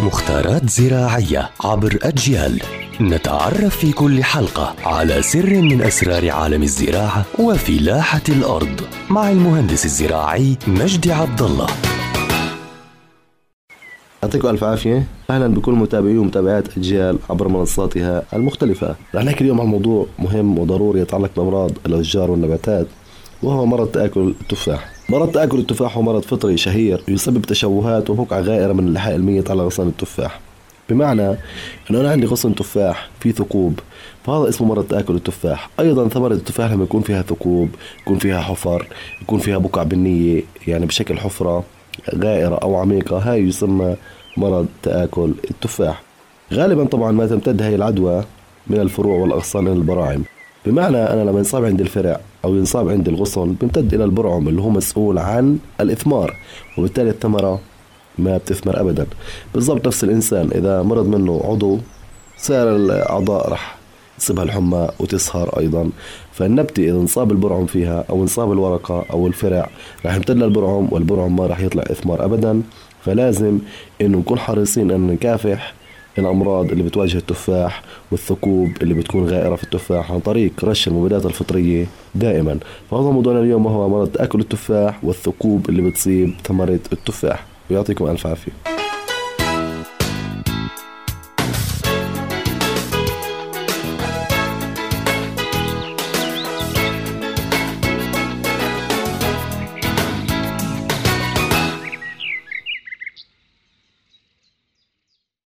مختارات زراعية عبر أجيال. نتعرف في كل حلقة على سر من أسرار عالم الزراعة وفلاحة الأرض مع المهندس الزراعي مجدي عبد الله. يعطيكم ألف عافية. أهلا بكل متابعي ومتابعات أجيال عبر منصاتها المختلفة. رح نحكي اليوم عن موضوع مهم وضروري يتعلق بأمراض الأشجار والنباتات وهو مرض تأكل التفاح مرض تأكل التفاح هو مرض فطري شهير يسبب تشوهات وبقع غائره من اللحاء الميت على غصن التفاح. بمعنى أنه أنا عندي غصن تفاح في ثقوب فهذا اسمه مرض تأكل التفاح. أيضا ثمرة التفاح لما يكون فيها ثقوب يكون فيها حفر يكون فيها بقع بنيه يعني بشكل حفرة غائرة أو عميقة هاي يسمى مرض تآكل التفاح. غالبا طبعا ما تمتد هاي العدوى من الفروع والأغصان إلى البراعم. بمعنى أنا لما ينصاب عندي الفرع أو ينصاب عندي الغصن بيمتد إلى البرعم اللي هو مسؤول عن الإثمار وبالتالي الثمرة ما بتثمر أبدا. بالضبط نفس الإنسان إذا مرض منه عضو سائر الأعضاء رح تصيبها الحمى وتسهر أيضا. فالنبتة إذا انصاب البرعم فيها أو انصاب الورقة أو الفرع رح يمتد للبرعم والبرعم ما رح يطلع إثمار أبدا. فلازم إنه نكون حريصين ان نكافح الأمراض اللي بتواجه التفاح والثقوب اللي بتكون غائرة في التفاح عن طريق رش المبيدات الفطرية دائما. فهذا موضوعنا اليوم وهو مرض تاكل التفاح والثقوب اللي بتصيب ثمرة التفاح. ويعطيكم ألف عافية.